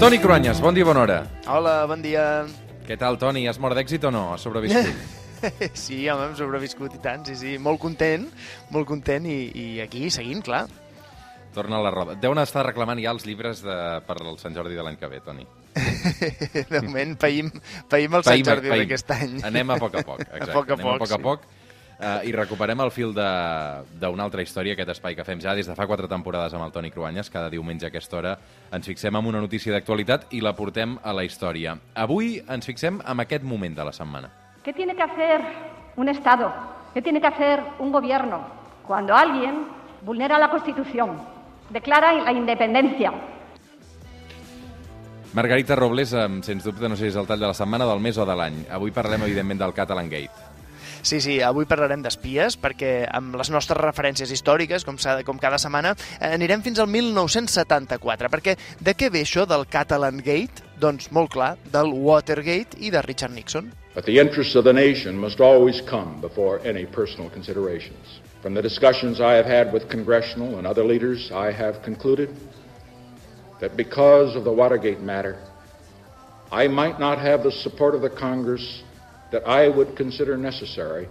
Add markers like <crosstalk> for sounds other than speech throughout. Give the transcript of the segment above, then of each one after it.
Toni Cruanyes, bon dia, bona hora. Hola, bon dia. Què tal, Toni? Has mort d'èxit o no? Has sobreviscut? <laughs> Sí, home, hem sobreviscut i tant, sí, sí. Molt content, molt content i, i aquí seguint, clar. Torna a la roda. Deuen estar reclamant ja els llibres de, per el Sant Jordi de l'any que ve, Toni. <laughs> De moment païm, païm el Sant Jordi d'aquest any. Anem a poc a poc, exacte. <laughs> A poc a Anem poc, a poc, a sí. poc. Uh, I recuperem el fil de- d'una altra història, aquest espai que fem ja des de fa quatre temporades amb el Toni Cruanyes. Cada diumenge a aquesta hora ens fixem en una notícia d'actualitat i la portem a la història. Avui ens fixem en aquest moment de la setmana. ¿Qué tiene que hacer un Estado? ¿Qué tiene que hacer un gobierno cuando alguien vulnera la Constitución, declara la independencia? Margarita Robles, sens dubte, no sé si és el tall de la setmana, del mes o de l'any. Avui parlem, evidentment, del Catalan Gate. Sí, sí, avui parlarem d'espies perquè amb les nostres referències històriques, com, com cada setmana, anirem fins al 1974, perquè de què ve això del Catalan Gate? Doncs molt clar, del Watergate i de Richard Nixon. But the interests of the nation must always come before any personal considerations. From the discussions I have had with congressional and other leaders, I have concluded that because of the Watergate matter, I might not have the support of the Congress that I would consider necessary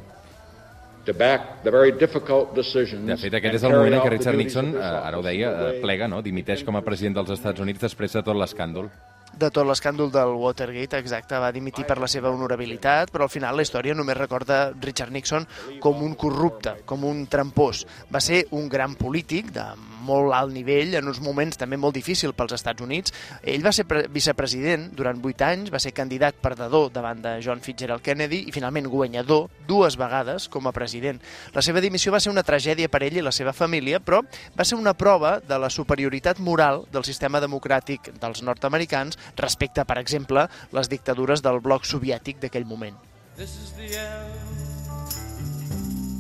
to back the very difficult decisions De fet, aquest és el moment en què Richard Nixon, eh, ara ho deia, plega, no? dimiteix com a president dels Estats Units després de tot l'escàndol. De tot l'escàndol del Watergate, exacte, va dimitir per la seva honorabilitat, però al final la història només recorda Richard Nixon com un corrupte, com un trampós. Va ser un gran polític de molt alt nivell, en uns moments també molt difícil pels Estats Units. Ell va ser pre- vicepresident durant vuit anys, va ser candidat perdedor davant de John Fitzgerald Kennedy i finalment guanyador dues vegades com a president. La seva dimissió va ser una tragèdia per ell i la seva família, però va ser una prova de la superioritat moral del sistema democràtic dels nord-americans respecte, per exemple, les dictadures del bloc soviètic d'aquell moment. This is the end,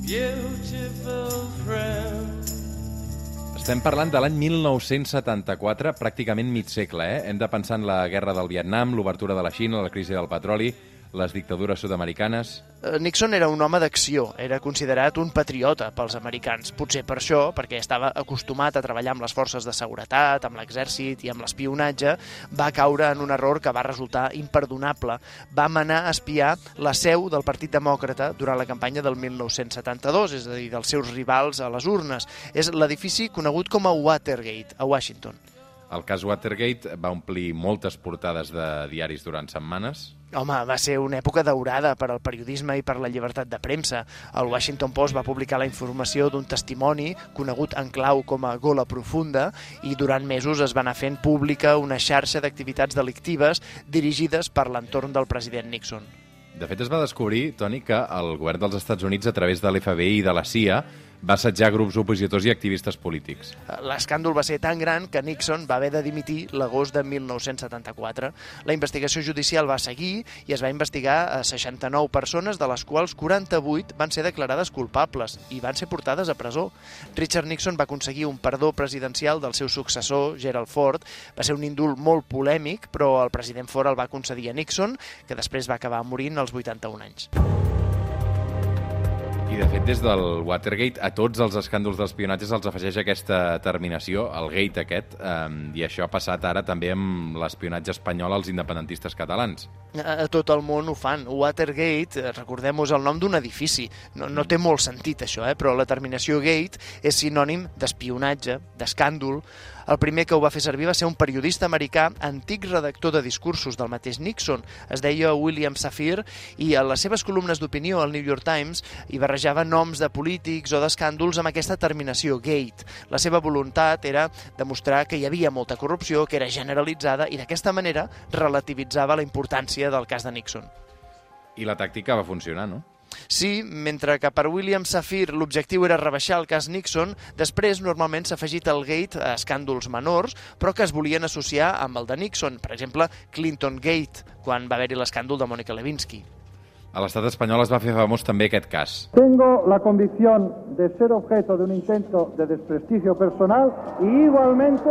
beautiful friend. Estem parlant de l'any 1974, pràcticament mig segle. Eh? Hem de pensar en la guerra del Vietnam, l'obertura de la Xina, la crisi del petroli, les dictadures sud-americanes... Eh, Nixon era un home d'acció, era considerat un patriota pels americans. Potser per això, perquè estava acostumat a treballar amb les forces de seguretat, amb l'exèrcit i amb l'espionatge, va caure en un error que va resultar imperdonable. Va manar a espiar la seu del Partit Demòcrata durant la campanya del 1972, és a dir, dels seus rivals a les urnes. És l'edifici conegut com a Watergate, a Washington. El cas Watergate va omplir moltes portades de diaris durant setmanes. Home, va ser una època daurada per al periodisme i per la llibertat de premsa. El Washington Post va publicar la informació d'un testimoni conegut en clau com a Gola Profunda i durant mesos es va anar fent pública una xarxa d'activitats delictives dirigides per l'entorn del president Nixon. De fet, es va descobrir, Toni, que el govern dels Estats Units, a través de l'FBI i de la CIA, va assetjar grups opositors i activistes polítics. L'escàndol va ser tan gran que Nixon va haver de dimitir l'agost de 1974. La investigació judicial va seguir i es va investigar a 69 persones, de les quals 48 van ser declarades culpables i van ser portades a presó. Richard Nixon va aconseguir un perdó presidencial del seu successor, Gerald Ford. Va ser un indult molt polèmic, però el president Ford el va concedir a Nixon, que després va acabar morint als 81 anys. I, de fet, des del Watergate a tots els escàndols d'espionatge se'ls afegeix aquesta terminació, el gate aquest, eh, i això ha passat ara també amb l'espionatge espanyol als independentistes catalans. A a tot el món ho fan. Watergate, eh, recordem-nos el nom d'un edifici. No, no té molt sentit això, eh? però la terminació gate és sinònim d'espionatge, d'escàndol. El primer que ho va fer servir va ser un periodista americà, antic redactor de discursos del mateix Nixon. Es deia William Safir i a les seves columnes d'opinió al New York Times hi barrejava noms de polítics o d'escàndols amb aquesta terminació gate. La seva voluntat era demostrar que hi havia molta corrupció, que era generalitzada i d'aquesta manera relativitzava la importància del cas de Nixon. I la tàctica va funcionar, no? Sí, mentre que per William Safir l'objectiu era rebaixar el cas Nixon, després normalment s'ha afegit al Gate a escàndols menors, però que es volien associar amb el de Nixon, per exemple Clinton Gate, quan va haver-hi l'escàndol de Mónica Lewinsky. A l'estat espanyol es va fer famós també aquest cas. Tengo la convicción de ser objeto de un intento de desprestigio personal y igualmente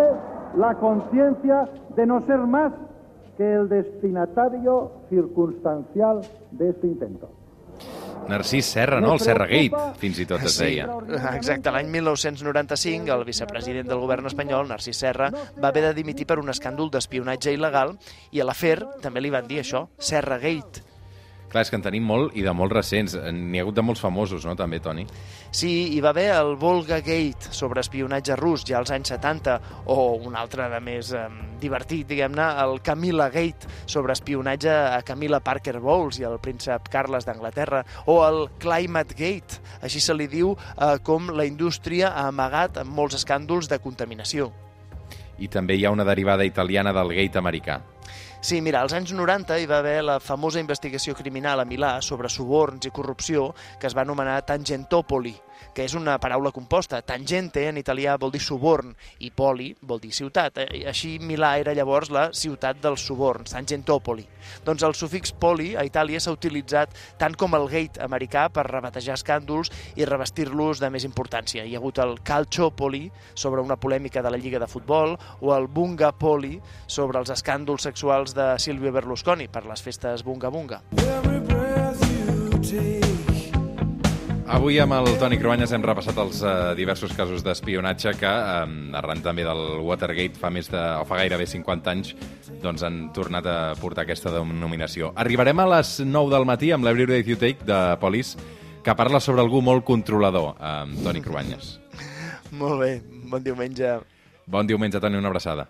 la conciencia de no ser más que el destinatario circunstancial de este intento. Narcís Serra, no? El Serra Gate, fins i tot es deia. exacte. L'any 1995, el vicepresident del govern espanyol, Narcís Serra, va haver de dimitir per un escàndol d'espionatge il·legal i a l'afer també li van dir això, Serra Gate. Clar, és que en tenim molt i de molt recents. N'hi ha hagut de molts famosos, no?, també, Toni? Sí, hi va haver el Volga Gate sobre espionatge rus ja als anys 70, o un altre de més eh, divertit, diguem-ne, el Camila Gate sobre espionatge a Camila Parker Bowles i el príncep Carles d'Anglaterra, o el Climate Gate, així se li diu eh, com la indústria ha amagat molts escàndols de contaminació. I també hi ha una derivada italiana del gate americà. Sí, mira, als anys 90 hi va haver la famosa investigació criminal a Milà sobre suborns i corrupció que es va anomenar Tangentopoli, que és una paraula composta. Tangente en italià vol dir suborn i poli vol dir ciutat. Eh, Així Milà era llavors la ciutat dels suborns, Tangentopoli. Doncs el sufix poli a Itàlia s'ha utilitzat tant com el gate americà per rebatejar escàndols i revestir-los de més importància. Hi ha hagut el calciopoli sobre una polèmica de la Lliga de Futbol o el bungapoli sobre els escàndols sexuals de Silvio Berlusconi per les festes bunga bunga. Every breath you take. Avui amb el Toni Cruanyes hem repassat els eh, diversos casos d'espionatge que, eh, arran també del Watergate, fa més de, o fa gairebé 50 anys, doncs han tornat a portar aquesta denominació. Arribarem a les 9 del matí amb l'Every Breath You Take de Police, que parla sobre algú molt controlador, eh, Toni Cruanyes. <laughs> Molt bé, bon diumenge. Bon diumenge, Toni, una abraçada.